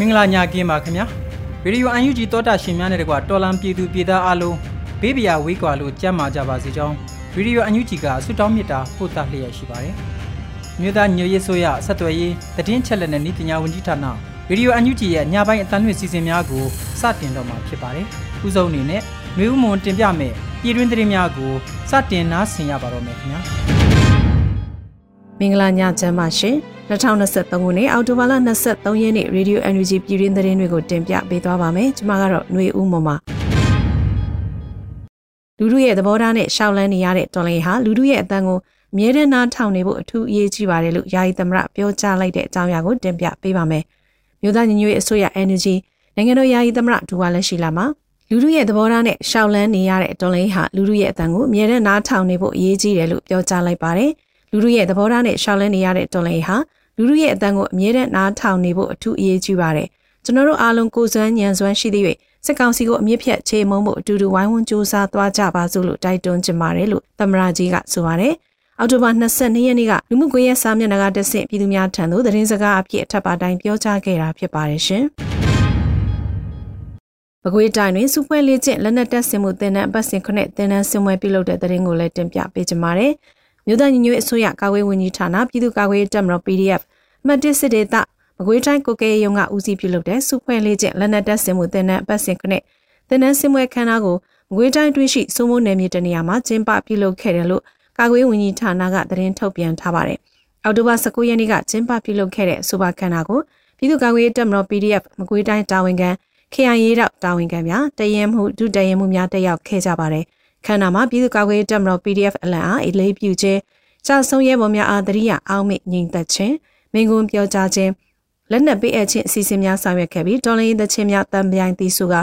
မင်္ဂလာညကင်းပါခင်ဗျာရေဒီယိုအန်ယူဂျီတောတာရှင်များနဲ့တကွာတော်လန်ပြည်သူပြည်သားအလုံးဘေးပရာဝေးကွာလို့ကြမ်းမာကြပါစေကြောင်းရေဒီယိုအန်ယူဂျီကဆုတောင်းမေတ္တာပို့သလျက်ရှိပါတယ်မြို့သားညွရေးဆိုရဆက်သွယ်ရေးတည်င်းချက်လက်နဲ့ဤပညာဝန်ကြီးဌာနရေဒီယိုအန်ယူဂျီရဲ့ညပိုင်းအတန်းလွှင့်စီစဉ်များကိုစတင်တော့မှာဖြစ်ပါတယ်ဥဆုံးအနေနဲ့နှွေဦးမွန်တင်ပြမယ်ပြည်တွင်းသတင်းများကိုစတင်နားဆင်ရပါတော့မယ်ခင်ဗျာ မင်္ဂလာညချမ်းပါရှင်2023ခုနှစ်အောက်တိုဘာလ23ရက်နေ့ Radio Energy ပြည်တွင်းသတင်းတွေကိုတင်ပြပေးသွားပါမယ်ကျွန်မကတော့ຫນွေဦးမမလူလူရဲ့သဘောထားနဲ့ရှောက်လန်းနေရတဲ့တော်လင်ဟာလူလူရဲ့အတန်းကိုအမြဲတမ်းနားထောင်နေဖို့အထူးအရေးကြီးပါတယ်လို့ယာယီသမရပြောကြားလိုက်တဲ့အကြောင်းအရာကိုတင်ပြပေးပါမယ်မြို့သားညီညွတ်ရေးအစိုးရ Energy နိုင်ငံတော်ယာယီသမရဒူဝါလက်ရှိလာမှာလူလူရဲ့သဘောထားနဲ့ရှောက်လန်းနေရတဲ့တော်လင်ဟာလူလူရဲ့အတန်းကိုအမြဲတမ်းနားထောင်နေဖို့အရေးကြီးတယ်လို့ပြောကြားလိုက်ပါတယ် လူလူရဲ့သဘောထားနဲ့ရှောက်လန်းနေရတဲ့တော်လင်ဟာလူလူရဲ့အတန်းကိုအမြဲတမ်းနားထောင်နေဖို့အထူးအရေးကြီးပါတယ်ကျွန်တော်တို့အားလုံးကိုယ်စွမ်းဉာဏ်စွမ်းရှိသည့်၍စစ်ကောင်စီကိုအမြင့်ဖြတ်ချေမှုန်းဖို့အတူတူဝိုင်းဝန်းစူးစမ်းသွားကြပါစို့လို့တိုက်တွန်းချင်ပါတယ်လို့သမရာကြီးကဆိုပါတယ်အောက်တိုဘာ22ရက်နေ့ကလူမှုကွန်ရက်စာမျက်နှာကတဆင့်ပြည်သူများထံသို့သတင်းစကားအဖြစ်အထက်ပါတိုင်းပြောကြားခဲ့တာဖြစ်ပါတယ်ရှင်။ပကွေးတိုင်းတွင်စူပွဲလေးကျင့်လက်နက်တပ်ဆင်မှုတင်တဲ့အပတ်စဉ်ခုနှစ်တင်နန်းဆင်ပွဲပြုလုပ်တဲ့သတင်းကိုလည်းတင်ပြပေးကြပါမယ်။ မြို့သားညီညွတ်အစိုးရကာကွယ်ဝန်ကြီးဌာနပြည်သူ့ကာကွယ်ရေးတပ်မတော် PDF မှတ်တစ်စစ်ဒေသမကွေးတိုင်းကိုကဲရုံကဦးစီးပြုလုပ်တဲ့စုဖွဲ့လေးကျလက်နက်တပ်ဆင်မှုတင်တဲ့အပတ်စဉ်ခုနှစ်တင်နန်းစင်ပွဲခမ်းနားကိုမကွေးတိုင်းတွင်းရှိစိုးမိုးနယ်မြေတနေရာမှာကျင်းပပြုလုပ်ခဲ့တယ်လို့ကာကွယ်ဝန်ကြီးဌာနကသတင်းထုတ်ပြန်ထားပါတယ်။အောက်တိုဘာ19ရက်နေ့ကကျင်းပပြုလုပ်ခဲ့တဲ့ဆိုပါခမ်းနားကိုပြည်သူ့ကာကွယ်ရေးတပ်မတော် PDF မကွေးတိုင်းတာဝန်ခံ KIA တော့တာဝန်ခံများတရင်မှုဒုတရင်မှုများတက်ရောက်ခဲ့ကြပါတယ်။ ခမ်းနားမှာပြည်သူ့ကာကွယ်ရေးတပ်မတော် PDF အလံအားအလေးပြုခြင်းကြာဆုံးရဲပေါ်များအားတရိယာအောက်မေ့ငြိမ်သက်ခြင်းမင်းကွန်းပြောကြားခြင်းလက်နက်ပေးအပ်ခြင်းအစီအစဉ်များဆောင်ရွက်ခဲ့ပြီးတော်လိုင်းသချင်းများတံပြိုင်တီးစုက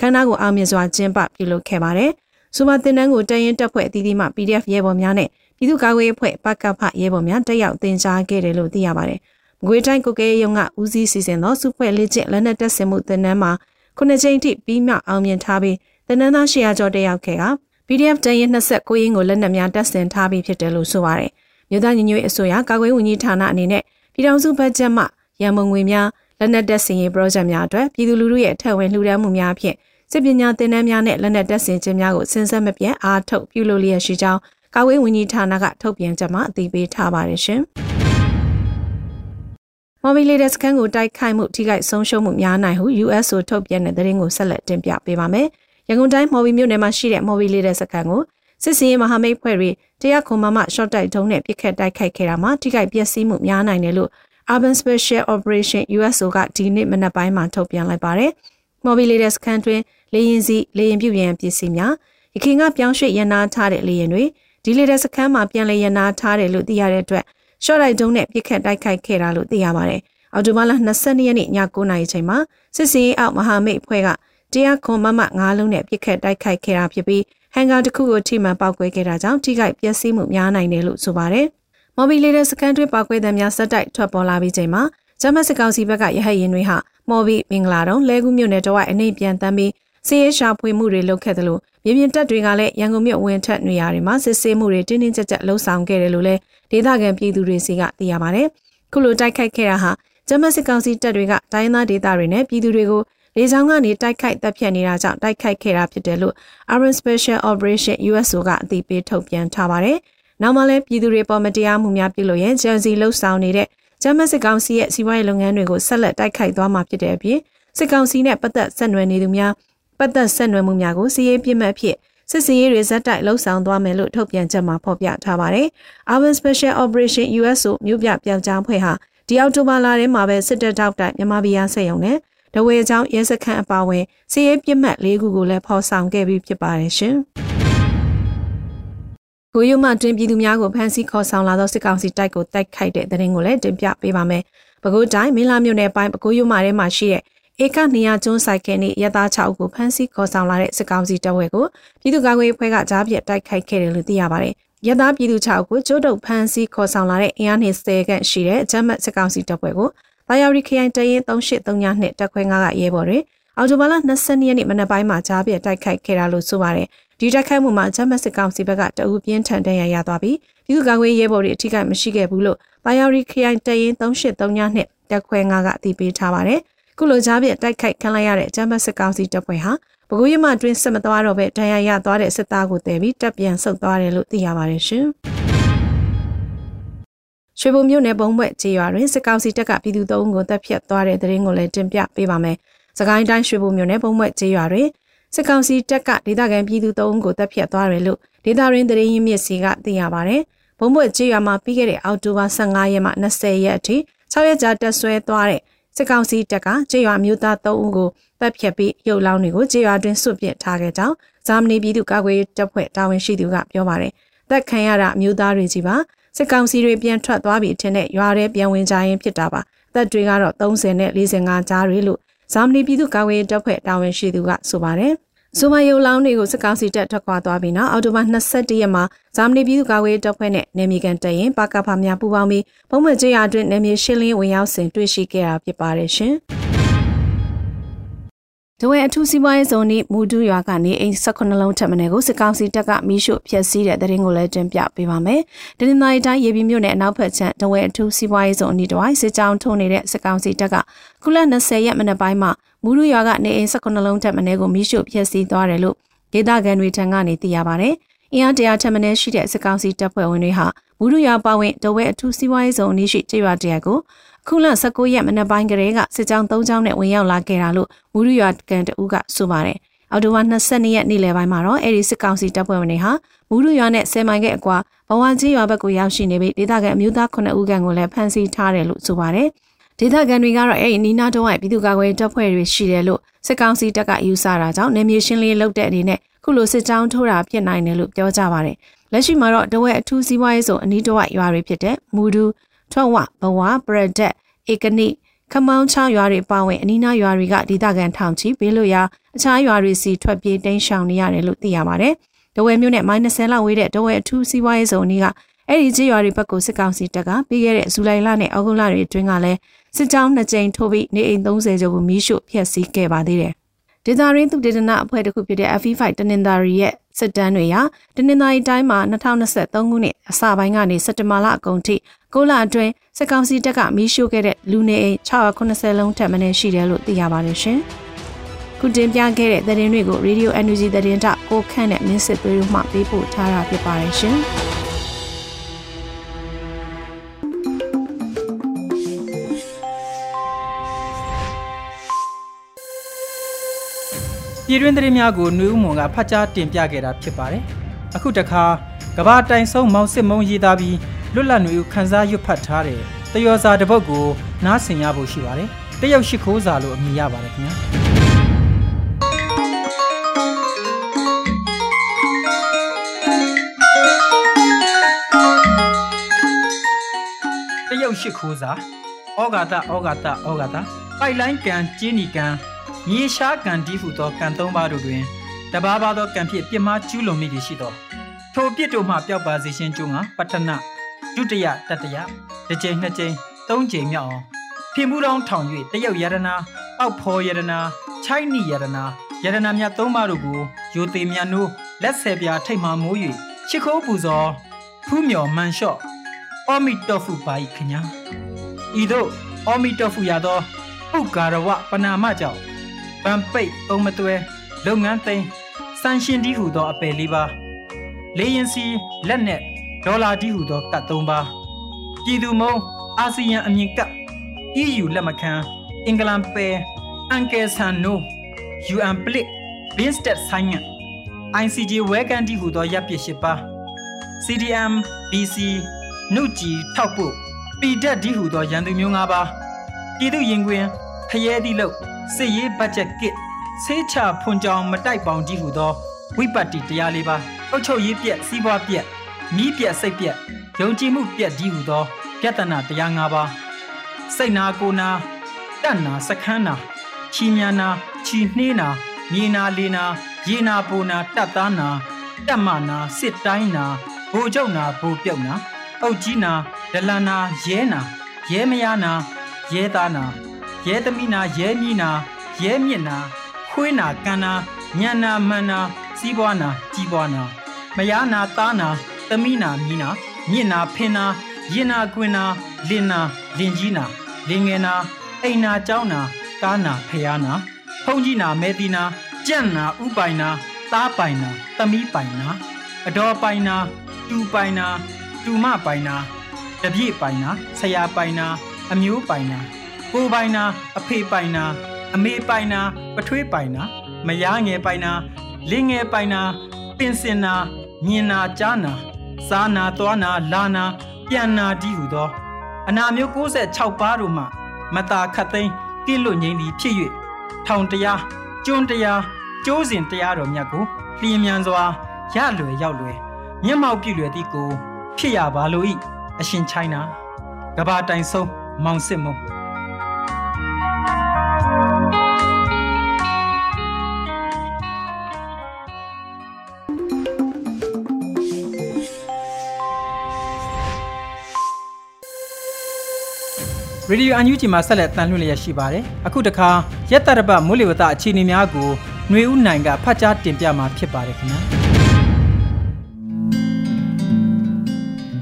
ခန္ဓာကိုအောင်မြင်စွာကျင်းပပြုလုပ်ခဲ့ပါတယ်။စူပါတင်နန်းကိုတရင်တပ်ဖွဲ့အသီးသီးမှ PDF ရဲဘော်များနဲ့ပြည်သူ့ကာကွယ်ရေးအဖွဲ့ပကဖရဲဘော်များတက်ရောက်တင်ကြားခဲ့တယ်လို့သိရပါတယ်။မကွေးတိုင်းကိုကဲရုံကဦးစီးစီစဉ်သောစုဖွဲ့လေးကျင့်လက်နက်တပ်ဆင်မှုတင်နန်းမှာခုနှစ်ကြိမ်ထိပြီးမှအောင်မြင်ထားပြီးတင်နန်းသား100ကျော်တက်ရောက်ခဲ့က PDF တရင်29ရင်းကိုလက်နက်များတပ်ဆင်ထားပြီးဖြစ်တယ်လို့ဆိုပါတယ်။မြို့သားညီညွတ်ရေးအစိုးရကာကွယ်ဝန်ကြီးဌာနအနေနဲ့ပြည်ထောင်စုဘတ်ဂျက်မှရန်မုံငွေများလက်နက်တပ်ဆင်ရေး project များအတွက်ပြည်သူလူထုရဲ့အထက်ဝင်လှူဒါန်းမှုများဖြင့်စစ်ပညာသင်တန်းများနဲ့လက်နက်တပ်ဆင်ခြင်းများကိုစဉ်ဆက်မပြတ်အားထုတ်ပြုလုပ်လျက်ရှိကြောင်းကာဝေးဝန်ကြီးဌာနကထုတ်ပြန်ချက်မှာအသိပေးထားပါတယ်ရှင်။မော်ဘီလေးတဲ့စကန်ကိုတိုက်ခိုက်မှုထိခိုက်ဆုံးရှုံးမှုများနိုင်ဟု USO ထုတ်ပြန်တဲ့သတင်းကိုဆက်လက်တင်ပြပေးပါမယ်။ ရန်ကုန်တိုင်းမော်ဘီမြို့နယ်မှာရှိတဲ့မော်ဘီလေးတဲ့စကန်ကိုစစ်စင်ရေးမဟာမိတ်ဖွဲ့တွေတရားခုံမမ short တိုက်ထုံးနဲ့ပြစ်ခတ်တိုက်ခိုက်ခဲ့တာမှာထိခိုက်ပျက်စီးမှုများနိုင်တယ်လို့ Urban Special Operation USO ကဒီနေ့မနက်ပိုင်းမှာထုတ်ပြန်လိုက်ပါတယ်။ Mobile Leaders ခန်းတွင်လေရင်စီလေရင်ပြုတ်ရန်ပစ္စည်းများရခင်ကပြောင်းရွှေ့ရန်နာထားတဲ့လေရင်တွေဒီလေတဲ့စခန်းမှာပြန်လည်ရန်နာထားတယ်လို့သိရတဲ့အတွက်ရှော့လိုက်တုံးနဲ့ပြစ်ခတ်တိုက်ခိုက်ခဲ့တာလို့သိရပါတယ်။အော်တိုဘာလ22ရက်နေ့ည9:00နာရီချိန်မှာစစ်စင်ရေးအောက်မဟာမိတ်အဖွဲ့က တရားခွန်မမ9လုံးနဲ့ပြစ်ခတ်တိုက်ခိုက်ခဲ့တာဖြစ်ပြီးဟန်ဂါတစ်ခုကိုထိမှန်ပောက်ကွဲခဲ့တာကြောင့်ထိခိုက်ပျက်စီးမှုများနိုင်တယ်လို့ဆိုပါတယ်။မော်ဘီလေးတဲ့စကန်တွင်းပောက်ကွဲတဲ့များဆက်တိုက်ထွက်ပေါ်လာပြီးချိန်မှာဂျမတ်စကောင်စီဘက်ကရဟတ်ရင်တွေဟာမော်ဘီမင်္ဂလာတုံးလဲကူးမြို့နယ်တဝိုက်အနေပြန်တမ်းပြီးစီးရဲရှာဖွေမှုတွေလုပ်ခဲ့တယ်လို့မြေပြင်တပ်တွေကလည်းရန်ကုန်မြို့ဝင်ထက်နေရာတွေမှာစစ်ဆေးမှုတွေတင်းတင်းကြပ်ကြပ်လှုံ့ဆော်ခဲ့တယ်လို့လည်းဒေသခံပြည်သူတွေစီကသိရပါတယ်။ခုလိုတိုက်ခိုက်ခဲ့တာဟာဂျမတ်စကောင်စီတပ်တွေကတိုင်းသားဒေသတွေနဲ့ပြည်သူတွေကို လေကြောင်းကနေတိုက်ခိုက်တပ်ဖြတ်နေတာကြောင့်တိုက်ခိုက်ခဲ့တာဖြစ်တယ်လို့ Army Special Operation USO ကအသိပေးထုတ်ပြန်ထားပါတယ်။နောက်မှလည်းပြည်သူတွေပေါ်မတရားမှုများပြုလုပ်ရင်ဂျန်စီလှုပ်ဆောင်နေတဲ့ဂျမစစ်ကောင်စီရဲ့စီးပွားရေးလုပ်ငန်းတွေကိုဆက်လက်တိုက်ခိုက်သွားမှာဖြစ်တဲ့အပြင်စစ်ကောင်စီနဲ့ပတ်သက်ဆက်နွယ်နေသူများပတ်သက်ဆက်နွယ်မှုများကိုစီးရေးပြစ်မှတ်ဖြစ်စစ်စင်ရေးတွေဇက်တိုက်လှုပ်ဆောင်သွားမယ်လို့ထုတ်ပြန်ချက်မှာဖော်ပြထားပါတယ်။ Urban Special Operation USO မြို့ပြပြောင်ကြားဖွဲ့ဟာဒီအောက်တိုဘာလထဲမှာပဲစစ်တပ်ထောက်တိုက်မြန်မာပြည်အားဆက်ရုံနဲ့ ဒဝဲချောင်းရဲစခန်းအပါအဝင်စီးရေးပြစ်မှတ်၄ခုကိုလည်းဖော်ဆောင်ခဲ့ပြီးဖြစ်ပါတယ်ရှင်။ကိုရုံမှတွင်ပြည်သူများကိုဖမ်းဆီးခေါ်ဆောင်လာသောစစ်ကောင်စီတိုက်ကိုတိုက်ခိုက်တဲ့တဲ့ရင်ကိုလည်းတင်ပြပေးပါမယ်။ပဲခူးတိုင်းမင်းလာမြို့နယ်ပိုင်းပဲခူးရုံမှထဲမှာရှိတဲ့ဧက200ကျွန်းဆိုင်ကဲနေရသား6ဦးကိုဖမ်းဆီးခေါ်ဆောင်လာတဲ့စစ်ကောင်စီတပ်ဝဲကိုပြည်သူ့ကာကွယ်ရေးဖွဲ့ကကြားပြတ်တိုက်ခိုက်ခဲ့တယ်လို့သိရပါတယ်။ရသားပြည်သူ6ဦးကိုကျိုးတုပ်ဖမ်းဆီးခေါ်ဆောင်လာတဲ့အင်အား20ခန့်ရှိတဲ့ဂျမတ်စစ်ကောင်စီတပ်ဖွဲ့ကို တာယာရီခရိုင်တရင်3839နှစ်တက်ခွဲ9ကရဲဘော်တွေအော်တိုဘာလ22ရက်နေ့မနက်ပိုင်းမှာကြားပြတ်တိုက်ခိုက်ခဲ့တာလို့ဆိုပါတယ်။ဒီတိုက်ခိုက်မှုမှာဂျမတ်စစ်ကောင်စီဘက်ကတအူပြင်းထန်တန်ရရသွားပြီးပြည်သူ့ကာကွယ်ရေးရဲဘော်တွေအထိကမရှိခဲ့ဘူးလို့တာယာရီခရိုင်တရင်3839နှစ်တက်ခွဲ9ကအသိပေးထားပါတယ်။ခုလိုကြားပြတိုက်ခိုက်ခံလိုက်ရတဲ့ကျမ်းပတ်စစ်ကောင်စီတပ်ဖွဲ့ဟာပဲခူးရမတွင်းဆက်မသွားတော့ပဲဒဏ်ရာရသွားတဲ့စစ်သားကိုတည်ပြီးတပ်ပြန်ဆုတ်သွားတယ်လို့သိရပါတယ်ရှင်။ ရွှေဘုံမြို့နယ်ပုံဘွဲ့ခြေရွာတွင်စစ်ကောင်စီတပ်ကပြည်သူသုံးဦးကိုတပ်ဖြတ်သွားတဲ့တဲ့ရင်ကိုလည်းတင်ပြပေးပါမယ်။စကိုင်းတိုင်းရွှေဘုံမြို့နယ်ပုံဘွဲ့ခြေရွာတွင်စစ်ကောင်စီတပ်ကဒေသခံပြည်သူသုံးဦးကိုတပ်ဖြတ်သွားတယ်လို့ဒေသရင်းတဲ့ရင်မြစ်စီကသိရပါတယ်။ဘုံဘွဲ့ခြေရွာမှာပြီးခဲ့တဲ့အောက်တိုဘာ15ရက်မှ20ရက်အထိ6ရက်ကြာတက်ဆွဲသွားတဲ့စစ်ကောင်စီတပ်ကကြေးရွာမျိုးသား3ဦးကိုတပ်ဖြတ်ပြီးရုပ်လောင်းတွေကိုကြေးရွာတွင်စွတ်ပစ်ထားခဲ့ကြောင်းဂျာမနီပြည်သူ့ကာကွယ်ရေးတပ်ဖွဲ့တာဝန်ရှိသူကပြောပါတယ်။တပ်ခံရတာမျိုးသားတွေကြီးပါ စစ်ကောင်စီတွေပြန်ထွက်သွားပြီးထင်တဲ့ရွာထဲပြန်ဝင်ကြရင်ဖြစ်တာပါ။တပ်တွေကတော့30နဲ့45ကြားတွေလို့ဂျာမနီပြည်သူ့ကာကွယ်ရေးတပ်ဖွဲ့တာဝန်ရှိသူကဆိုပါတယ်။ဇူမယုံလောင်းတွေကိုစစ်ကောင်စီတပ်ထွက်ခွာသွားပြီးနောက်အော်တိုဘာ22ရက်မှာဂျာမနီပြည်သူ့ကာကွယ်ရေးတပ်ဖွဲ့နဲ့နေမီကန်တပ်ရင်ပါကဖာများပူးပေါင်းပြီးပုံမှန်ကြေးရအတွင်းနေမီရှင်းလင်းဝင်ရောက်စဉ်တွေ့ရှိခဲ့တာဖြစ်ပါတယ်ရှင်။ ဒဝဲအထူးစီးပွားရေးဇုံဤမူဒူရွာကနေအိမ်18လုံးထပ်မံကိုစစ်ကောင်စီတပ်ကမီးရှို့ဖျက်ဆီးတဲ့တရင်ကိုလည်းတင်ပြပေးပါမယ်။တနင်္လာရီတိုင်းရေပြည်မြို့နယ်အနောက်ဘက်ခြမ်းဒဝဲအထူးစီးပွားရေးဇုံဤတဝိုင်းစစ်ကြောင်းထုံနေတဲ့စစ်ကောင်စီတပ်ကကုလ20ရက်မနက်ပိုင်းမှာမူဒူရွာကနေအိမ်18လုံးထပ်မံကိုမီးရှို့ဖျက်ဆီးသွားတယ်လို့ဒေသခံတွေထံကနေသိရပါဗျ။အင်အားတရာထပ်မံရှိတဲ့စစ်ကောင်စီတပ်ဖွဲ့ဝင်တွေဟာ မူဒူရွာပါဝင်ဒဝဲအထူးစီးပွားရေးဇုံအနီးရှိကျေးရွာတရက်ကိုခုလ19ရက်မနက်ပိုင်းကလေးကစစ်ကြောင်း3ကြောင်းနဲ့ဝင်ရောက်လာခဲ့တာလို့မူရရွာကန်တူကဆိုပါတယ်။အော်တိုဝါ22ရက်နေ့လယ်ပိုင်းမှာတော့အဲဒီစစ်ကောင်စီတပ်ဖွဲ့ဝင်တွေဟာမူရရွာနဲ့10မိုင်ကအကွာဘဝချင်းရွာဘက်ကိုရောက်ရှိနေပြီးဒေသခံအမျိုးသား9ဦးခန့်ကိုလည်းဖမ်းဆီးထားတယ်လို့ဆိုပါတယ်။ဒေသခံတွေကတော့အဲဒီနီနာတုံးကပြည်သူ့ကာကွယ်တပ်ဖွဲ့တွေရှိတယ်လို့စစ်ကောင်စီတပ်ကယူဆတာကြောင့်နေမြေရှင်းလင်းလုပ်တဲ့အနေနဲ့ခုလိုစစ်ကြောင်းထိုးတာဖြစ်နိုင်တယ်လို့ပြောကြပါတယ်။ လက်ရှိမှာတော့တဝက်အထူးစီးပွားရေးဆိုအနီးတဝက်ရွာတွေဖြစ်တဲ့မူဒူထွက်ဝဘဝပရဒက်ဧကနိခမောင်းချောင်းရွာတွေပါဝင်အနီးနားရွာတွေကဒေသခံထောင်ချီဘေးလွတ်ရာအခြားရွာတွေစီထွက်ပြေးတိမ်းရှောင်နေရတယ်လို့သိရပါတယ်။ဒဝဲမြို့နဲ့မိုင်း20 လောက်ဝေးတဲ့ဒဝဲအထူးစီးပွားရေးဇုံကြီးကအဲ့ဒီကြေးရွာတွေဘက်ကိုစစ်ကောင်စီတပ်ကပြီးခဲ့တဲ့ဇူလိုင်လနဲ့အောက်တိုဘာလတွေအတွင်းကလည်းစစ်ကြောင်းနှစ်ကြိမ်ထိုးပြီးနေအိမ်30ကျော်ကိုမီးရှို့ဖျက်ဆီးခဲ့ပါသေးတယ်။ဒေသရင်းသူဒေသနာအဖွဲ့တစ်ခုဖြစ်တဲ့ FE5 တနင်္သာရီရဲ့ စစ်တမ်းတွေဟာတနင်္သာရီတိုင်းမှာ2023ခုနှစ်အစပိုင်းကနေစက်တင်ဘာလအကုန်ထိ9လအတွင်းစစ်ကောင်စီတပ်ကမီးရှို့ခဲ့တဲ့လူနေအိမ်690လုံးထပ်မံရှိတယ်လို့သိရပါတယ်ရှင်။ခုတင်ပြခဲ့တဲ့သတင်းတွေကို Radio Energy သတင်းတောက်ကိုခန့်နဲ့မင်းစစ်သွေးတို့မှပေးပို့ထားတာဖြစ်ပါတယ်ရှင်။ ပြည်တွင်းသတင်းများကိုနှွေဦးမွန်ကဖတ်ကြားတင်ပြခဲ့တာဖြစ်ပါတယ်။အခုတခါကဘာတိုင်ဆုံးမောင်စစ်မုံရေးသားပြီးလွတ်လပ်နှွေဦးခန်းစားရွတ်ဖတ်ထားတဲ့တယောစာတစ်ပုဒ်ကိုနားဆင်ရဖို့ရှိပါတယ်။တရုတ်ရှိခိုးစာလို့အမည်ရပါတယ်ခင်ဗျာ။တရုတ်ရှိခိုးစာဩဃာတဩဃာတဩဃာတပိုက်လိုင်းကံကျင်းနီကံ မြေရှားကံတီးဟုသောကံသုံးပါးတို့တွင်တဘာဘာသောကံဖြင့်ပြစ်မှားကျူးလွန်မိသည်ရှိသောထိုပြစ်တို့မှပျောက်ပါစေခြင်းကျိုးငါပတ္ထနာဒုတိယတတိယတစ်ကြိမ်နှစ်ကြိမ်သုံးကြိမ်မြောက်အောင်ဖြင့်မှုတော်ထောင်၍တရုတ်ယရနာအောက်ဖော်ယရနာချိုင်းနီယရနာယရနာမြတ်သုံးပါးတို့ကိုယိုသေးမြတ်နိုးလက်ဆယ်ပြားထိတ်မှမိုး၍ချစ်ခိုးပူဇော်ဖူးမြော်မန်လျှော့အောမီတောဖူပါဤခညာဤသို့အောမီတောဖူရသောပုဂ္ဂရဝပနာမကြောင့် ဗန်ပိတ်ပုံမသွဲလုပ်ငန်းသိမ်းစန်ရှင်တီးဟူသောအပယ်လေးပါလေရင်စီလက်နဲ့ဒေါ်လာကြီးဟုသောကတ်၃ပါးပြည်သူမုံအာဆီယံအမြင့်ကပ် EU လက်မခံအင်္ဂလန်ပဲအန်ကယ်ဆန်နို UN ပလစ်ဘင်းစတက်ဆိုင်ငံ ICJ ဝဲကန်တီဟုသောရပ်ပစ်ရှိပါ CDM BC နှုတ်ကြည်ထောက်ဖို့ပီတက်ဒီဟုသောရန်သူမျိုး၅ပါးပြည်သူရင်ခွင်ဖရဲသည့်လို့ စစ်ရေးဘတ်ဂျက်ကစ်ဆေးချဖွန်ကြောင်မတိုက်ပေါင်ကြီးဟုသောဝိပတ်တီတရားလေးပါအုတ်ချုပ်ရေးပြက်စီးပွားပြက်မီးပြက်စိတ်ပြက်ယုံကြည်မှုပြက်ဒီဟုသောပြဿနာတရား၅ပါးစိတ်နာကိုနာတတ်နာစခန်းနာချီမြန်နာချီနှေးနာမြေနာလေနာရေနာပူနာတတ်သားနာတက်မနာစစ်တိုင်းနာဘူကျုံနာဘူပြုတ်နာအုတ်ကြီးနာဒလန်နာရဲနာရဲမယားနာရဲသားနာ ရဲသမီးနာရဲမီးနာရဲမြင့်နာခွေးနာကန်နာညံနာမန်နာစီးပွားနာကြီးပွားနာမယားနာသားနာသမီးနာမီးနာမြင့်နာဖင်နာရင်နာကွင်နာလင်နာလင်ကြီးနာလင်ငယ်နာအိမ်နာကြောင်းနာကားနာဖျားနာဖုန်ကြီးနာမဲတီနာကြန့်နာဥပိုင်နာသားပိုင်နာသမီးပိုင်နာအတော်ပိုင်နာတူပိုင်နာတူမပိုင်နာတပြည့်ပိုင်နာဆရာပိုင်နာအမျိုးပိုင်နာ ကိုပိုင်နာအဖေပိုင်နာအမေပိုင်နာပထွေးပိုင်နာမယားငယ်ပိုင်နာလင်းငယ်ပိုင်နာပင်စင်နာမြင်နာကြားနာစားနာသွားနာလာနာပြန်နာဒီဟုသော အနာမျိုး66ပါးတို့မှမတာခတ်သိမ်းကိလွတ်ငိမ့်သည်ဖြစ်၍ထောင်တရားကျွန်းတရားကျိုးစဉ်တရားတော်မြတ်ကိုလျင်မြန်စွာရလွယ်ရောက်လွယ်မျက်မှောက်ပြုလွယ်သည့်ကို ဖြစ်ရပါလို၏အရှင်ချိုင်းနာကဘာတိုင်ဆုံးမောင်စစ်မုံ ရေဒီယိုအန်ယူဂျီမှာဆက်လက်တန်လှည့်လျက်ရှိပါတယ်။အခုတခါရက်တရပတ်မိုးလေဝသအခြေအနေများကိုຫນွေဦးနိုင်ကဖတ်ကြားတင်ပြမှာဖြစ်ပါတယ်ခင်ဗျာ။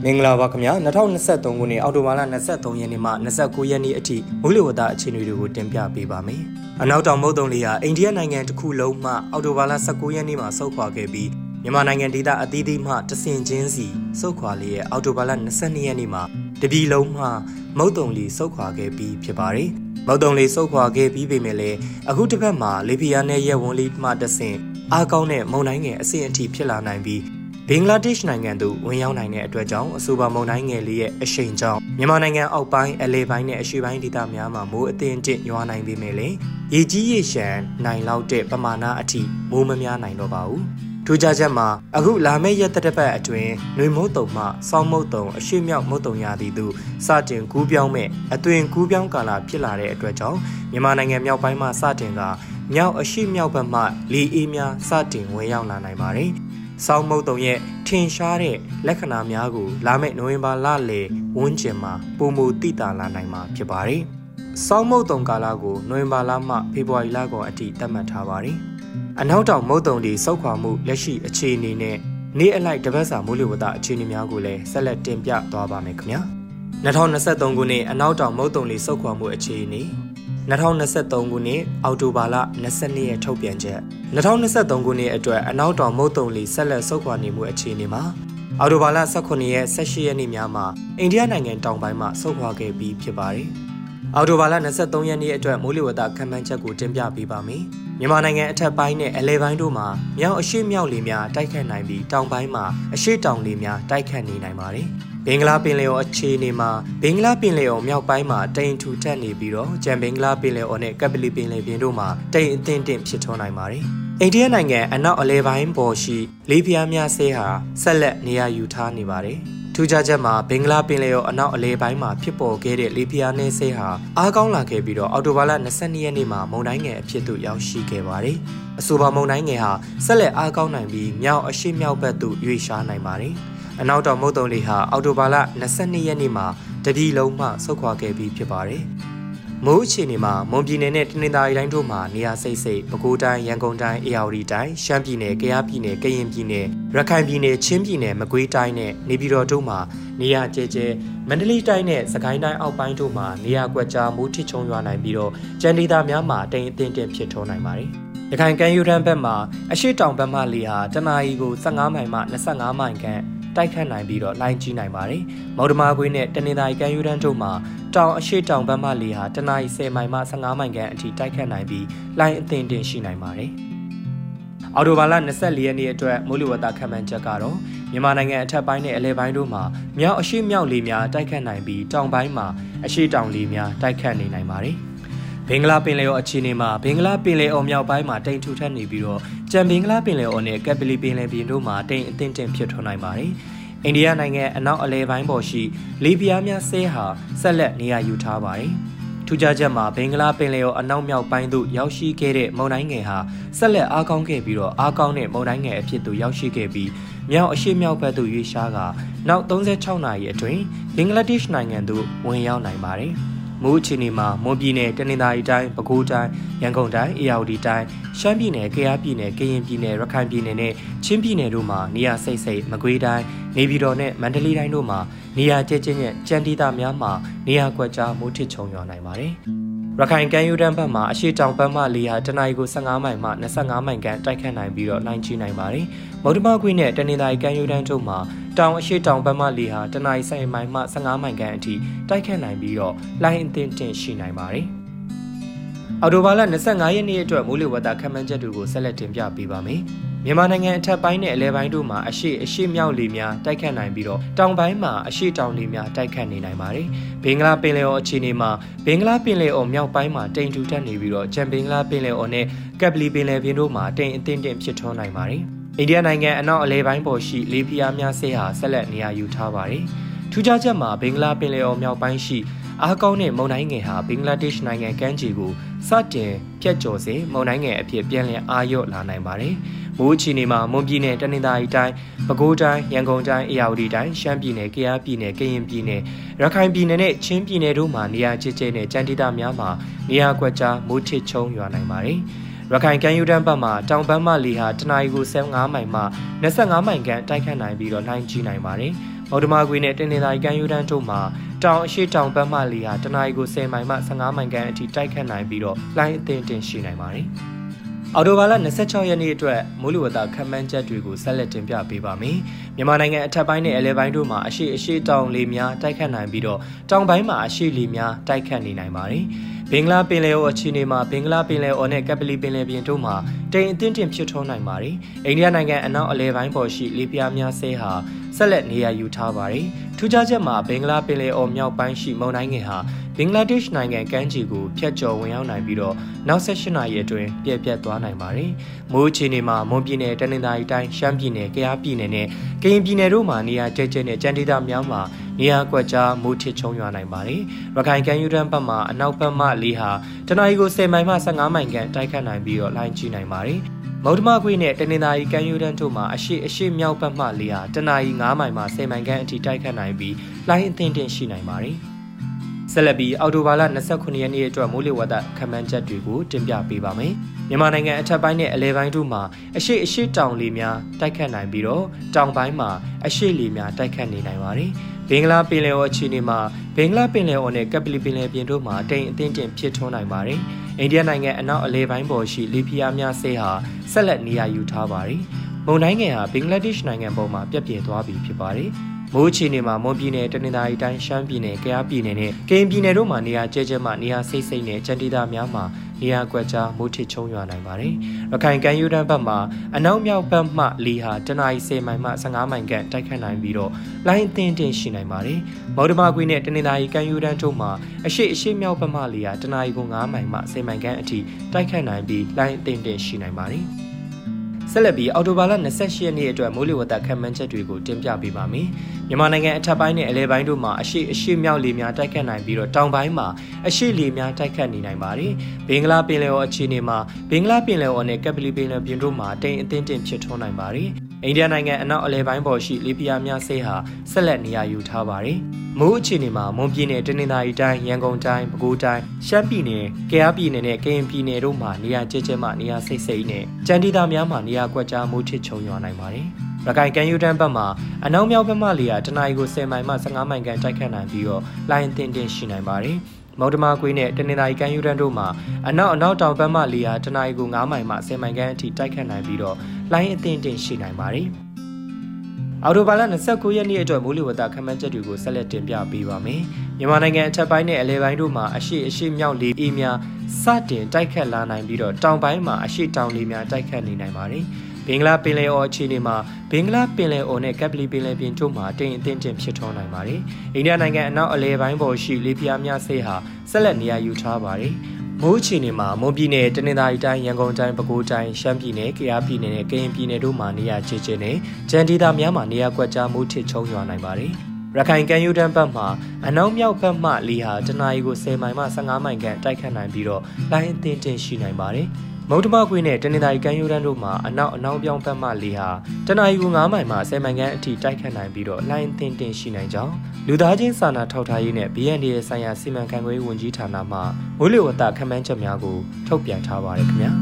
မင်္ဂလာပါခင်ဗျာ2023ခုနှစ်အောက်တိုဘာလ23ရက်နေ့မှ29ရက်နေ့အထိမိုးလေဝသအခြေအနေတွေကိုတင်ပြပေးပါမယ်။အနောက်တောင်မုတ်တုံလေးဟာအိန္ဒိယနိုင်ငံတစ်ခုလုံးမှအောက်တိုဘာလ19ရက်နေ့မှာဆုတ်ခွာခဲ့ပြီးမြန်မာနိုင်ငံဒေသအသီးသီးမှတဆင်ချင်းစီဆုတ်ခွာလေးရဲ့အောက်တိုဘာလ22ရက်နေ့မှာ တပြည်လုံးမှမုတ်တုံလေးဆုတ်ခွာခဲ့ပြီးဖြစ်ပါတယ်။မုတ်တုံလေးဆုတ်ခွာခဲ့ပြီးပေမဲ့လည်းအခုတစ်ပတ်မှာလေပြင်းနဲ့ရဲဝန်းလေးမှတဆင်အားကောင်းတဲ့မုန်တိုင်းငယ်အဆင့်အထိဖြစ်လာနိုင်ပြီးဘင်္ဂလားဒေ့ရှ်နိုင်ငံသို့ဝင်ရောက်နိုင်တဲ့အတွက်ကြောင့်အဆိုပါမုန်တိုင်းငယ်လေးရဲ့အရှိန်ကြောင့်မြန်မာနိုင်ငံအောက်ပိုင်းအလဲပိုင်းနဲ့အရှေ့ပိုင်းဒေသများမှာမိုးအသင်တင့်ရွာနိုင်ပေမဲ့လည်းရေကြီးရေရှမ်းနိုင်လောက်တဲ့ပမာဏအထိမိုးမများနိုင်တော့ပါဘူး။ ထူးခြားချက်မှာအခုလာမယ့်ရက်သက်တစ်ပတ်အတွင်းနှွေမုတ်တုံမှစောင်းမုတ်တုံအရှိမြောက်မုတ်တုံရာသီသို့စတင်ကူးပြောင်းမဲ့အသွင်ကူးပြောင်းကာလဖြစ်လာတဲ့အတွက်ကြောင့်မြန်မာနိုင်ငံမြောက်ပိုင်းမှာစတင်ကမြောက်အရှိမြောက်ဘက်မှလေအေးများစတင်ဝင်ရောက်လာနိုင်ပါတယ်။စောင်းမုတ်တုံရဲ့ထင်ရှားတဲ့လက္ခဏာများကိုလာမယ့်နိုဝင်ဘာလလယ်ဝန်းကျင်မှာပုံမူတည်တာလာနိုင်မှာဖြစ်ပါတယ်။စောင်းမုတ်တုံကာလကိုနိုဝင်ဘာလမှဖေဖော်ဝါရီလကုန်အထိသတ်မှတ်ထားပါတယ်။ အနောက်တောင်မုတ်တုံဒီစောက်ခွာမှုလက်ရှိအခြေအနေနဲ့နေ့အလိုက်တပတ်စာမိုးလေဝသအခြေအနေများကိုလည်းဆက်လက်တင်ပြသွားပါမယ်ခင်ဗျာ။2023ခုနှစ်အနောက်တောင်မုတ်တုံလေးစောက်ခွာမှုအခြေအနေ2023ခုနှစ်အောက်တိုဘာလ22ရက်ထုတ်ပြန်ချက်2023ခုနှစ်အတွက်အနောက်တောင်မုတ်တုံလီဆက်လက်ဆုတ်ခွာနေမှုအခြေအနေမှာအော်တိုဘာလ18ရက်18ရက်နေ့များမှာအိန္ဒိယနိုင်ငံတောင်ပိုင်းမှာဆုတ်ခွာခဲ့ပြီးဖြစ်ပါတယ်။အော်တိုဘာလ23ရက်နေ့အတွက်မိုးလေဝသခန့်မှန်းချက်ကိုတင်ပြပေးပါမယ်။ မြန်မာနိုင်ငံအထက်ပိုင်းနဲ့အလဲပိုင်းတို့မှာမြောက်အရှိမြောက်လေများတိုက်ခတ်နိုင်ပြီးတောင်ပိုင်းမှာအရှိတောင်လေများတိုက်ခတ်နေနိုင်ပါတယ်။ဘင်္ဂလားပင်လယ်အော်အခြေအနေမှာဘင်္ဂလားပင်လယ်အော်မြောက်ပိုင်းမှာတိမ်ထူထပ်နေပြီးတော့ကြံဘင်္ဂလားပင်လယ်အော်နဲ့ကပလီပင်လယ်ပြင်တို့မှာတိမ်အထင်တင့်ဖြစ်ထွန်းနိုင်ပါတယ်။အိန္ဒိယနိုင်ငံအနောက်အလဲပိုင်းပေါ်ရှိလေးပြားများဆဲဟာဆက်လက်နေရာယူထားနေပါတယ်။ ထူးခြားချက်မှာဘင်္ဂလားပင်လယ်အော်အနောက်အလဲပိုင်းမှာဖြစ်ပေါ်ခဲ့တဲ့လေးပြားနယ်ဆဲဟာအားကောင်းလာခဲ့ပြီးတော့အော်တိုဘာလ22ရက်နေ့မှာမုန်တိုင်းငယ်အဖြစ်သို့ရောက်ရှိခဲ့ပါတယ်။အဆိုပါမုန်တိုင်းငယ်ဟာဆက်လက်အားကောင်းနိုင်ပြီးမြောက်အရှိမြောက်ဘက်သို့ရွေ့ရှားနိုင်ပါတယ်။အနောက်တောင်မုတ်တုံလေးဟာအောက်တိုဘာလ22ရက်နေ့မှာတပြည်လုံးမှဆုတ်ခွာခဲ့ပြီးဖြစ်ပါတယ်။ မိုးအခြေအနေမှာမွန်ပြည်နယ်နဲ့တနင်္သာရီတိုင်းတို့မှာနေရာစိတ်စိတ်ပဲခူးတိုင်းရန်ကုန်တိုင်းအေရဝတီတိုင်းရှမ်းပြည်နယ်ကယားပြည်နယ်ကရင်ပြည်နယ်ရခိုင်ပြည်နယ်ချင်းပြည်နယ်မကွေးတိုင်းနဲ့နေပြည်တော်တို့မှာနေရာကျဲကျဲမန္တလေးတိုင်းနဲ့စကိုင်းတိုင်းအောက်ပိုင်းတို့မှာနေရာကွက်ကြားမိုးထစ်ချုံရွာနိုင်ပြီးတော့ကြံဒေသများမှာတိမ်အထင်တင်ဖြစ်ထွန်းနိုင်ပါတယ်။ရခိုင်ကမ်းရိုးတန်းဘက်မှာအရှိတောင်ဘက်မှလေဟာတနအီကို15မိုင်မှ25မိုင်ခန့် တိုက်ခတ်နိုင်ပြီးတော့လိုင်းကြီးနိုင်ပါတယ်။မော်ဒမာကွေးနဲ့တနင်္သာရီကမ်းရိုးတန်းတို့မှာတောင်အရှိတောင်ဘက်မှလေဟာတနအီ10မိုင်မှ15မိုင်ခန့်အထိတိုက်ခတ်နိုင်ပြီးလိုင်းအသင်တင်ရှိနိုင်ပါတယ်။အော်တိုဘာလ24ရက်နေ့အတွက်မိုးလေဝသခန့်မှန်းချက်ကတော့မြန်မာနိုင်ငံအထက်ပိုင်းနဲ့အလဲပိုင်းတို့မှာမြောက်အရှိမြောက်လေများတိုက်ခတ်နိုင်ပြီးတောင်ပိုင်းမှာအရှိတောင်လေများတိုက်ခတ်နေနိုင်ပါတယ်။ ဘင်္ဂလားပင်လယ်အော်အခြေအနေမှာဘင်္ဂလားပင်လယ်အော်မြောက်ပိုင်းမှာတိမ်ထူထပ်နေပြီးတော့ကြံဘင်္ဂလားပင်လယ်အော်နဲ့ကက်ပလီပင်လယ်ပြင်တို့မှာတိမ်အထင်တင်ဖြစ်ထွန်းနိုင်ပါတယ်။အိန္ဒိယနိုင်ငံအနောက်အလဲပိုင်းပေါ်ရှိလီဘီယာများဆဲဟာဆက်လက်နေရာယူထားပါတယ်။ထူးခြားချက်မှာဘင်္ဂလားပင်လယ်အော်အနောက်မြောက်ပိုင်းသို့ရောက်ရှိခဲ့တဲ့မုန်တိုင်းငယ်ဟာဆက်လက်အားကောင်းခဲ့ပြီးတော့အားကောင်းတဲ့မုန်တိုင်းငယ်အဖြစ်သို့ရောက်ရှိခဲ့ပြီးမြောက်အရှေ့မြောက်ဘက်သို့ရွေ့ရှားကနောက်36နာရီအတွင်းဘင်္ဂလားဒေ့ရှ်နိုင်ငံသို့ဝင်ရောက်နိုင်ပါတယ်။ မိုးအခြေအနေမှာမွန်ပြည်နယ်တနင်္သာရီတိုင်းပဲခူးတိုင်းရန်ကုန်တိုင်းအေရဝတီတိုင်းရှမ်းပြည်နယ်ကယားပြည်နယ်ကရင်ပြည်နယ်ရခိုင်ပြည်နယ်နဲ့ချင်းပြည်နယ်တို့မှာနေရာစိတ်စိတ်မကွေးတိုင်းနေပြည်တော်နဲ့မန္တလေးတိုင်းတို့မှာနေရာကျကျညက်ကြံတီတာများမှာနေရာကွက်ကြားမိုးထစ်ချုံရွာနိုင်ပါတယ် ရခိုင်ကမ်းရိုးတန်းဘက်မှာအရှိတောင်ဘက်မှလေဟာတနအီကို15မိုင်မှ25မိုင်ခန့်တိုက်ခတ်နိုင်ပြီးတော့နိုင်ချီနိုင်ပါတယ်။မုတ်တမကွေးနဲ့တနင်္သာရီကမ်းရိုးတန်းတို့မှာတောင်အရှိတောင်ဘက်မှလေဟာတနအီဆိုင်မိုင်မှ15မိုင်ခန့်အထိတိုက်ခတ်နိုင်ပြီးတော့လိုင်းအသင့်တင်ရှိနိုင်ပါတယ်။အော်တိုဘာလ25ရက်နေ့အတွက်မိုးလေဝသခန့်မှန်းချက်တွေကိုဆက်လက်တင်ပြပေးပါမယ်။ မြန်မာနိုင်ငံအထက်ပိုင်းနဲ့အလဲပိုင်းတို့မှာအရှိအရှိမြောက်လေများတိုက်ခတ်နိုင်ပြီးတော့တောင်ပိုင်းမှာအရှိတောင်လေများတိုက်ခတ်နေနိုင်ပါတယ်။ဘင်္ဂလားပင်လယ်အော်အခြေအနေမှာဘင်္ဂလားပင်လယ်အော်မြောက်ပိုင်းမှာတိမ်ထူထပ်နေပြီးတော့ကြံဘင်္ဂလားပင်လယ်အော်နဲ့ကပ်ပလီပင်လယ်ပြင်တို့မှာတိမ်အထင်တင်ဖြစ်ထွန်းနိုင်ပါတယ်။အိန္ဒိယနိုင်ငံအနောက်အလဲပိုင်းပေါ်ရှိလေပြားများဆေးဟာဆက်လက်နေရာယူထားပါတယ်။ထူးခြားချက်မှာဘင်္ဂလားပင်လယ်အော်မြောက်ပိုင်းရှိအားကောင်းတဲ့မုန်တိုင်းငယ်ဟာဘင်္ဂလားဒေ့ရှ်နိုင်ငံကမ်းခြေကိုစတင်ဖြတ်ကျော်စေမုန်တိုင်းငယ်အဖြစ်ပြန်လည်အာရုံလာနိုင်ပါတယ်။ မိုးချီနေမှာမွန်ပြည်နယ်တနင်္သာရီတိုင်းပဲခူးတိုင်းရန်ကုန်တိုင်းအေရဝတီတိုင်းရှမ်းပြည်နယ်ကယားပြည်နယ်ကရင်ပြည်နယ်ရခိုင်ပြည်နယ်နဲ့ချင်းပြည်နယ်တို့မှာနေရာကျကျနဲ့ကြမ်းဒေသများမှာနေရာကွက်ကြားမိုးထစ်ချုံရွာနိုင်ပါတယ်။ရခိုင်ကမ်းရိုးတန်းဘက်မှာတောင်ဘက်မှလေဟာတနအီကို15မိုင်မှ25မိုင်ခန့်တိုက်ခတ်နိုင်ပြီးတော့လှိုင်းကြီးနိုင်ပါတယ်။မော်ဒမာကွေနဲ့တင်နေသာကမ်းရိုးတန်းတို့မှာတောင်အရှိတောင်ဘက်မှလေဟာတနအီကို10မိုင်မှ15မိုင်ခန့်အထိတိုက်ခတ်နိုင်ပြီးတော့လှိုင်းအသင်တင်ရှိနိုင်ပါတယ်။ အော်တိုဘာလ26ရက်နေ့အတွက်မိုးလေဝသခန့်မှန်းချက်တွေကိုဆက်လက်တင်ပြပေးပါမယ်။မြန်မာနိုင်ငံအထက်ပိုင်းနဲ့အလဲပိုင်းတို့မှာအရှိအရှိတောင်လေများတိုက်ခတ်နိုင်ပြီးတော့တောင်ပိုင်းမှာအရှိလေများတိုက်ခတ်နေနိုင်ပါတယ်။ဘင်္ဂလားပင်လယ်အော်အခြေအနေမှာဘင်္ဂလားပင်လယ်အော်နဲ့ကပ်ပလီပင်လယ်ပြင်တို့မှာတိမ်အသင့်တင်ဖြစ်ထွန်းနိုင်ပါတယ်။အိန္ဒိယနိုင်ငံအနောက်အလဲပိုင်းပေါ်ရှိလေပြားများဆဲဟာ ဆက်လက်နေရာယူထားပါတယ်။ထူးခြားချက်မှာဘင်္ဂလားပင်လယ်အော်မြောက်ပိုင်းရှိမုန်တိုင်းငယ်ဟာဘင်္ဂလားဒေ့ရှ်နိုင်ငံကမ်းခြေကိုဖျက်ကျော်ဝင်ရောက်နိုင်ပြီးတော့နောက်ဆက်၈နာရီအတွင်းပြက်ပြက်သွားနိုင်ပါတယ်။မိုးအခြေအနေမှာမွန်ပြည်နယ်တနင်္သာရီတိုင်းရှမ်းပြည်နယ်ကယားပြည်နယ်နဲ့ကရင်ပြည်နယ်တို့မှာနေရာကျကျနဲ့ကြံဒေသများမှာနေရာကွက်ကြားမိုးထစ်ချုံရွာနိုင်ပါတယ်။ရခိုင်ကမ်းရိုးတန်းဘက်မှာအနောက်ဘက်မှလေဟာတနအီကို10မိုင်မှ15မိုင်ခန့်တိုက်ခတ်နိုင်ပြီးတော့လိုင်းကြီးနိုင်ပါတယ်။ မုတ်တမခွေနဲ့တနင်္သာရီကမ်းရိုးတန်းတို့မှာအရှိအရှိမြောက်ဘက်မှလေဟာတနအီ9မိုင်မှ10မိုင်ခန့်အထိတိုက်ခတ်နိုင်ပြီးလိုင်းအသင့်တင်ရှိနိုင်ပါတယ်။ဆက်လက်ပြီးအော်တိုဘာလ29ရက်နေ့အတွက်မိုးလေဝသခန့်မှန်းချက်တွေကိုတင်ပြပေးပါမယ်။မြန်မာနိုင်ငံအထက်ပိုင်းနဲ့အလဲပိုင်းတို့မှာအရှိအရှိတောင်လေများတိုက်ခတ်နိုင်ပြီးတော့တောင်ပိုင်းမှာအရှိလေများတိုက်ခတ်နေနိုင်ပါတယ်။ဘင်္ဂလားပင်လယ်အော်အခြေအနေမှာဘင်္ဂလားပင်လယ်အော်နဲ့ကပလီပင်လယ်ပြင်တို့မှာတိမ်အထင်တင်ဖြစ်ထွန်းနိုင်ပါတယ်။ အိန္ဒိယနိုင်ငံအနောက်အလဲပိုင်းပေါ်ရှိလီဖီယာများဆဲဟာဆက်လက်နေရာယူထားပါတယ်။မုန်တိုင်းငယ်ဟာဘင်္ဂလားဒေ့ရှ်နိုင်ငံပေါ်မှာပြက်ပြယ်သွားပြီဖြစ်ပါတယ်။ မိုးအခြေအနေမှာမွန်ပြည်နယ်တနင်္သာရီတိုင်းရှမ်းပြည်နယ်ကယားပြည်နယ်နဲ့ကရင်ပြည်နယ်တို့မှာနေရာကျဲကျဲမှနေရာစိတ်စိတ်နဲ့ကြံဒေသများမှာနေရာကွက်ကြားမိုးထစ်ချုံရွာနိုင်ပါတယ်။ရခိုင်ကမ်းရိုးတန်းဘက်မှာအနောက်မြောက်ဘက်မှလေဟာတနအီ10မိုင်မှ15မိုင်ခန့်တိုက်ခတ်နိုင်ပြီးတော့လိုင်းအသင်းတင်ရှိနိုင်ပါတယ်။မော်ဒမာကွေနဲ့တနင်္သာရီကမ်းရိုးတန်းတို့မှာအရှိအရှိမြောက်ဘက်မှလေဟာတနအီကို9မိုင်မှ10မိုင်ခန့်အထိတိုက်ခတ်နိုင်ပြီးလိုင်းအသင်းတင်ရှိနိုင်ပါတယ်။ ဆက်လက်ပြီးအော်တိုဘာလ28ရက်နေ့အတွက်မိုးလေဝသခန့်မှန်းချက်တွေကိုတင်ပြပေးပါမယ်။မြန်မာနိုင်ငံအထက်ပိုင်းနဲ့အလဲပိုင်းတို့မှာအရှိအရှိမြောက်လေများတိုက်ခတ်နိုင်ပြီးတော့တောင်ပိုင်းမှာအရှိလေများတိုက်ခတ်နေနိုင်ပါတယ်။ဘင်္ဂလားပင်လယ်အော်အခြေအနေမှာဘင်္ဂလားပင်လယ်အော်နဲ့ကပ်ပလီပင်လယ်ပြင်တို့မှာတိမ်အထင်းတင်ဖြစ်ထွန်းနိုင်ပါတယ်။ အိန္ဒိယနိုင်ငံအနောက်အလဲပိုင်းပေါ်ရှိလေပြားများဆေးဟာဆက်လက်နေရာယူထားပါတယ်။မိုးအခြေအနေမှာမွန်ပြည်နယ်တနင်္သာရီတိုင်းရန်ကုန်တိုင်းပဲခူးတိုင်းရှမ်းပြည်နယ်ကယားပြည်နယ်နဲ့ကရင်ပြည်နယ်တို့မှာနေရာကျကျမှနေရာစိတ်စိတ်နဲ့ကြံဒေသများမှာနေရာကွက်ကြားမိုးထစ်ချုံရွာနိုင်ပါတယ်။ရခိုင်ကမ်းရိုးတန်းဘက်မှာအနောက်မြောက်ဘက်မှလေယာတနအီကို10မိုင်မှ15မိုင်ခန့်တိုက်ခတ်နိုင်ပြီးတော့လိုင်းတင်တင်ရှိနိုင်ပါတယ်။မော်ဒမာကွေးနဲ့တနင်္သာရီကမ်းရိုးတန်းတို့မှာအနောက်အနောက်တောင်ဘက်မှလေယာတနအီကို9မိုင်မှ10မိုင်ခန့်အထိတိုက်ခတ်နိုင်ပြီးတော့ လိုင်းအသင့်တင်ရှိနိုင်ပါတယ်။အအော်တိုဘာလ29ရက်နေ့အတွက်မိုးလေဝသခန့်မှန်းချက်တွေကိုဆက်လက်တင်ပြပေးပါမယ်။မြန်မာနိုင်ငံအထက်ပိုင်းနဲ့အလဲပိုင်းတို့မှာအရှိအရှိမြောက်လေအေးများစတင်တိုက်ခတ်လာနိုင်ပြီးတော့တောင်ပိုင်းမှာအရှိတောင်လေများတိုက်ခတ်နေနိုင်ပါတယ်။ဘင်္ဂလားပင်လယ်အော်အခြေအနေမှာဘင်္ဂလားပင်လယ်အော်နဲ့ကပ်ပလီပင်လယ်ပြင်တို့မှာတိမ်အထင်တင်ဖြစ်ထွန်းနိုင်ပါတယ်။အိန္ဒိယနိုင်ငံအနောက်အလဲပိုင်းပေါ်ရှိလေပြားများဆေးဟာဆက်လက်နေရာယူထားပါတယ်။ မိုးအခြေအနေမှာမွန်ပြည်နယ်တနင်္သာရီတိုင်းရန်ကုန်တိုင်းပဲခူးတိုင်းရှမ်းပြည်နယ်ကယားပြည်နယ်နဲ့ကရင်ပြည်နယ်တို့မှာနေရာချေချေနဲ့ကြံဒေသများမှာနေရာကွက်ကြားမိုးထစ်ချုံရွာနိုင်ပါတယ်။ရခိုင်ကမ်းရိုးတန်းဘက်မှာအနောက်မြောက်ဘက်မှလေဟာတနအီကို10မိုင်မှ15မိုင်ခန့်တိုက်ခတ်နိုင်ပြီးတော့လိုင်းအသင်းတင်ရှိနိုင်ပါတယ်။ မုတ်တမကွေးနဲ့တနင်္သာရီကမ်းရိုးတန်းတို့မှာအနောက်အနောက်ပြောင်းဘက်မှလေဟာတနအီကို9မိုင်မှ10မိုင်ခန့်အထိတိုက်ခတ်နိုင်ပြီးတော့လိုင်းအသင်းတင်ရှိနိုင်ကြောင်းလူသားချင်းစာနာထောက်ထားရေးနဲ့ BND ရဲ့ဆိုင်ရာစီမံခန့်ခွဲဝန်ကြီးဌာနမှမိုးလေဝသခန့်မှန်းချက်များကိုထုတ်ပြန်ထားပါတယ်ခင်ဗျာ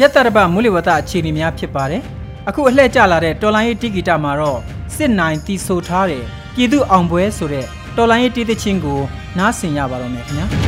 ရက်တရပမူလဝတအခြေအနေများဖြစ်ပါတယ်။ အခုအလှည့်ကျလာတဲ့တော်လိုင်းရေးတိဂီတာမှာတော့စစ်နိုင်တီဆိုထားတဲ့ပြည်သူအောင်ပွဲဆိုတဲ့တော်လိုင်းရေးတီးသချင်းကိုနားဆင်ရပါတော့မယ်ခင်ဗျာ။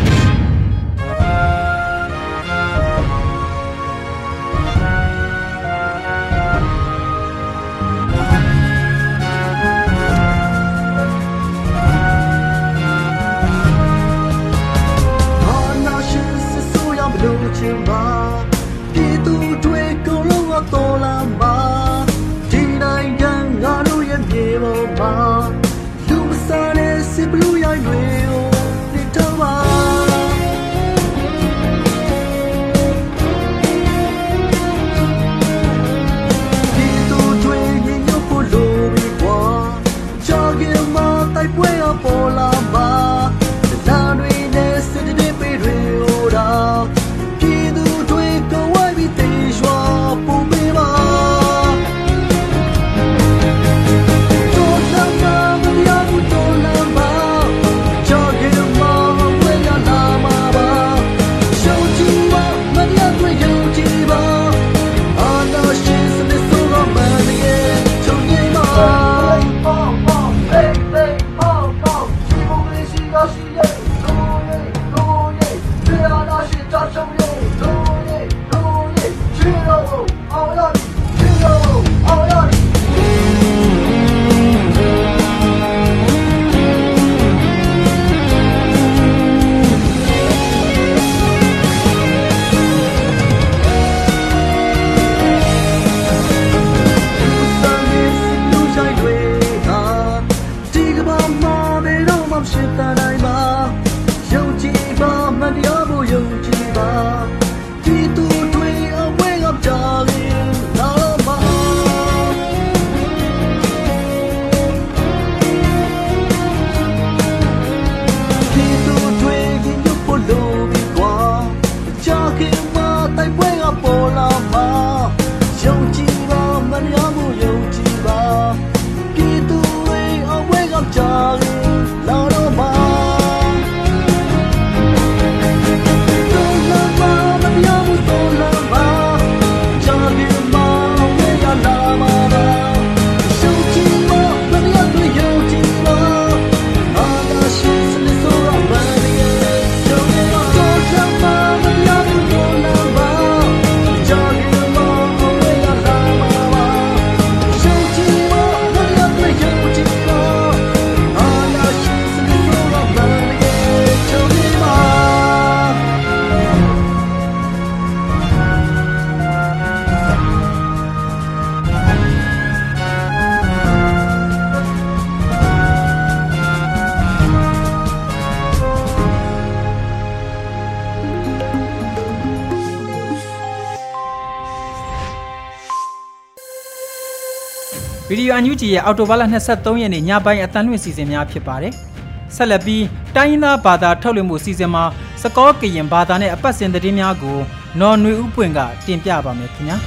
ဗီဒီယိုအန်ယူဂျီရဲ့အော်တိုဘာလ23ရက်နေ့ညပိုင်းအတန်လွင့်စီစဉ်များဖြစ်ပါတယ်။ဆက်လက်ပြီးတိုင်းရင်းသားဘာသာထုတ်လွှင့်မှုစီစဉ်မှာစကောကရင်ဘာသာနဲ့အပတ်စဉ်သတင်းများကိုနော်နွေဦးပွင့်ကတင်ပြပါမယ်ခင်ဗျာ။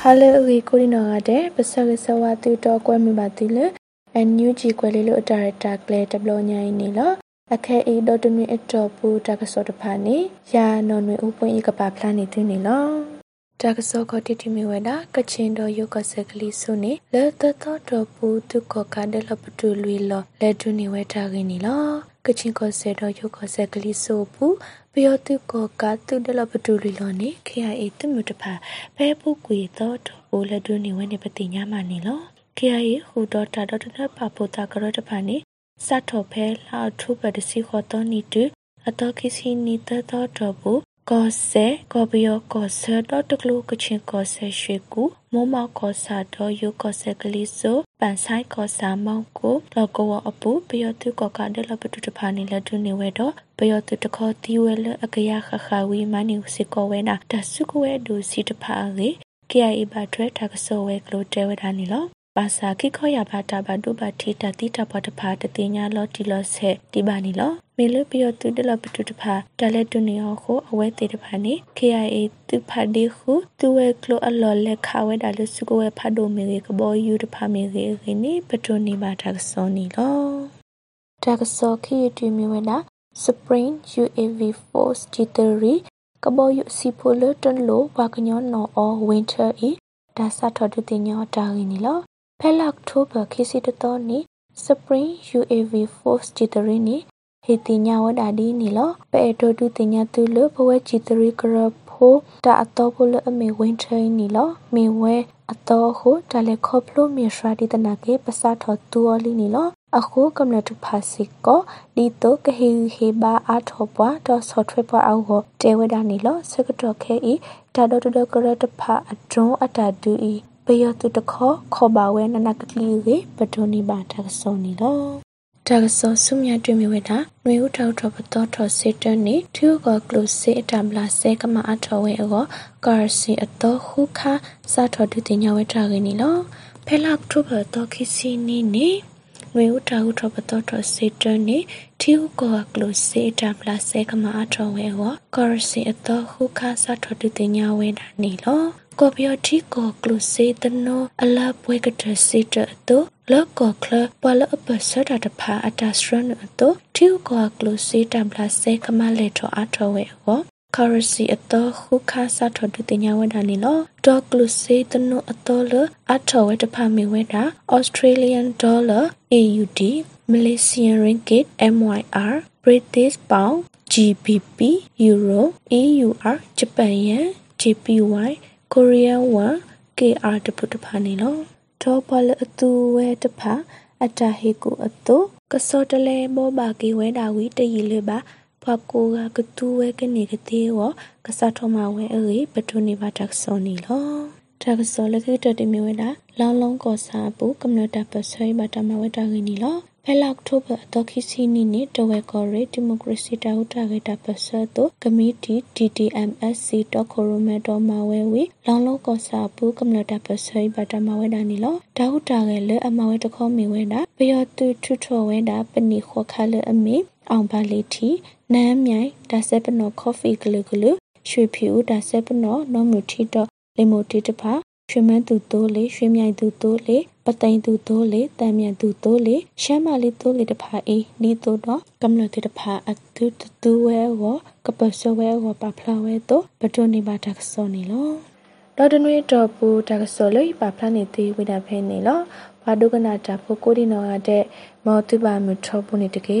ဟာလေဝီကိုရီနော်ကတဲ့ပစကစဝတူတော့ကွဲမိပါတိလေ အန်ယူဂျီကွဲလေးလို့အတာရတာကလေတဘလညိုင်းနေလောအခဲအေဒေါ်တနွေအတော်ပူတကစောတဖာနေရာနော်နွေဥပွင့်ဤကပါဖလာနေသူနေလောတကစောကတိတိမီဝဒကချင်တော်ယုကဆက်ကလေးစုနေလဲတတော်တော်ပူသူကကဒလပတူလွေလောလဲဒူနေဝတာခင်းနေလောကချင်ကဆဲတော်ယုကဆက်ကလေးစုပူပယောတုကကတုဒလပတူလွေလောနေ KIA တမှုတဖာဘဲပုကွေတော်တော်ပူလဲဒူနေဝနေပတိညာမနေလော KIA ဟူတော်တာတော်တနပပူတာကရတဖာနေစတ်ထော်ဖဲလာထုပဒစီခေါ်တော်နီတူအတော်ခိစီနီတတော်တော်ဘူးကောဆဲကောဘယောကောဆဲတော့တကလူကချင်းကောဆဲရွှေကူမောမောကောဆာတော့ယုကောဆဲကလေးဆိုပန်ဆိုင်ကောဆာမောက်ကိုတော့ကောအပူဘယောတုကောကတဲ့လပတုတဖာနေလက်တူနေဝဲတော့ဘယောတုတခေါ်တီဝဲလအကရခခဝီမနီစီကောဝဲနာတဆုကဝဲဒူစီတဖာလေ KIA ဘတ်ထွဲထကဆောဝဲကလိုတဲဝဲတာနေလော ပါစာခိခောရဘာတာဘဒုဘတိတတိတပတဖာတတိညာလောတီလောဆေဒီဘာနီလောမေလပီယတုတလပတုတဖာတလက်တုနေယောကိုအဝဲတေတဖာနေ KIA သူဖာဒီခုသူဝဲကလိုအလော်လက်ခဝဲဒါလစုကိုဝဲဖတ်ဒိုမေကဘောယူတဖာမေကေခင်းနေပတုနေဘာတာကစောနီလောတာကစောခိယတီမီဝဲနာ Spring UAV Force G3 ကဘောယူစီဖိုလတန်လိုဘာကညောနော်အော Winter E ဒါဆတ်တော်တူတင်ညောတာရင်းနီလော ဖဲလက်ထိုဘခိစီတတော်နီ Spring UAV Force G3 နီဟေတိညာဝဒါဒီနီလောပဲတော်တူတင်ညာသူလဘဝ G3 ကရဖိုတာအတော်ဖို့လအမေဝင်းထိန်နီလောမေဝဲအတော်ဟုဒါလေခေါပလိုမြေရှာဒီတနာကေပစာထောတူအလီနီလောအခုကမ္လတုဖာစီကိုဒီတိုကဟေဟေဘာအာထောပွားတော့ဆော့ထွဲပွားအောကိုတဲဝဒနီလောစကတော့ခဲဤတာဒတော်ကရတဖာအဒွန်အတာဒူဤ ပယတုတခောခောပါဝဲနနကကလီရေပဒိုနီဘာတကစောနီလောတကစောဆုမြတွေ့မြဝဲတာနွေဦးထောက်ထောပတော်ထောစေတနေသူကကလုစေအတမ်လာစေကမအထောဝဲအောကာစီအတော်ခုခါစာထောဒုတင်ညဝဲတာကနီလောဖဲလောက်ထုဘတော်ခိစီနီနီငွေဥတာဥထပတော်တော်စေတနေတီဥကောကလုစေတမ်လာစေကမအထောဝဲအောကာစီအတော်ခုခါစာထောဒုတင်ညဝဲတာနီလော ကောပြောတီကောကလုစေတနောအလာပွဲကတစေတတောလောကောကလပလအပစတာတဖာအတစရနတောတီကောကလုစေတမ်ပလစေကမလေထောအထောဝဲဟော currency အတော်ခုခါစာထော်တူတင်ညာဝဒါနီလောဒေါကလုစေတနုအတော်လအထော်ဝဲတဖာမီဝဲတာ Australian dollar AUD Malaysian ringgit MYR British pound GBP Euro EUR Japan yen JPY Korean won KR တပုတဖာနေလောထောပလအတူဝဲတဖာအတာဟေကူအတုကစောတလဲဘောဘာကေဝဲတာဝီတရီလေပါဖကိုကကတူဝဲကနေကတိဝကစားထမဝဲအေပထုနေပါတက်စောနီလောတက်စောလကိတတမီဝဲတာလောင်းလုံးကောစာပူကမ္နတာပဆွေးပါတမဝဲတာကင်းနီလော ဖဲလောက်ထိုးပတော့ခိစီနီနီတဝဲကော်ရီဒီမိုကရေစီတာဟုတာဂေတာပဆတ်တိုကမီတီ DDMSC တော့ခိုရိုမဲတော့မဝဲဝီလောင်းလုံးကောစာပူကမ္လတာပဆွေးပါတမဝဲတာနီလောတာဟုတာဂေလေအမဝဲတခေါမီဝဲတာပယောတူထုထောဝဲတာပနီခောခါလေအမီအောင်ပါလီတီနမ်းမြိုင်ဒါဆက်ပနောကော်ဖီဂလူဂလူရွှေဖြူဒါဆက်ပနောနောမူထီတော့လေမိုတီတဖာ ရွှေမန်းသူတိုးလေရွှေမြိုင်သူတိုးလေပသိန်သူတိုးလေတန်မြန်သူတိုးလေရှမ်းမလေးတိုးလေတဖာအေးနီတိုးတော့ကမ္လတိတဖာအတူတူဝဲဝကပစဝဲဝပဖလာဝဲတော့ဘတုန်နေပါတက်စောနေလောတော်တနွေတော်ပူတက်စောလေးပါဖလာနေသေးဝိဒါဖဲနေလောဘာဒုကနာတာဖို့ကိုဒီနောရတဲ့မောတုပါမထောပုန်နေတကေ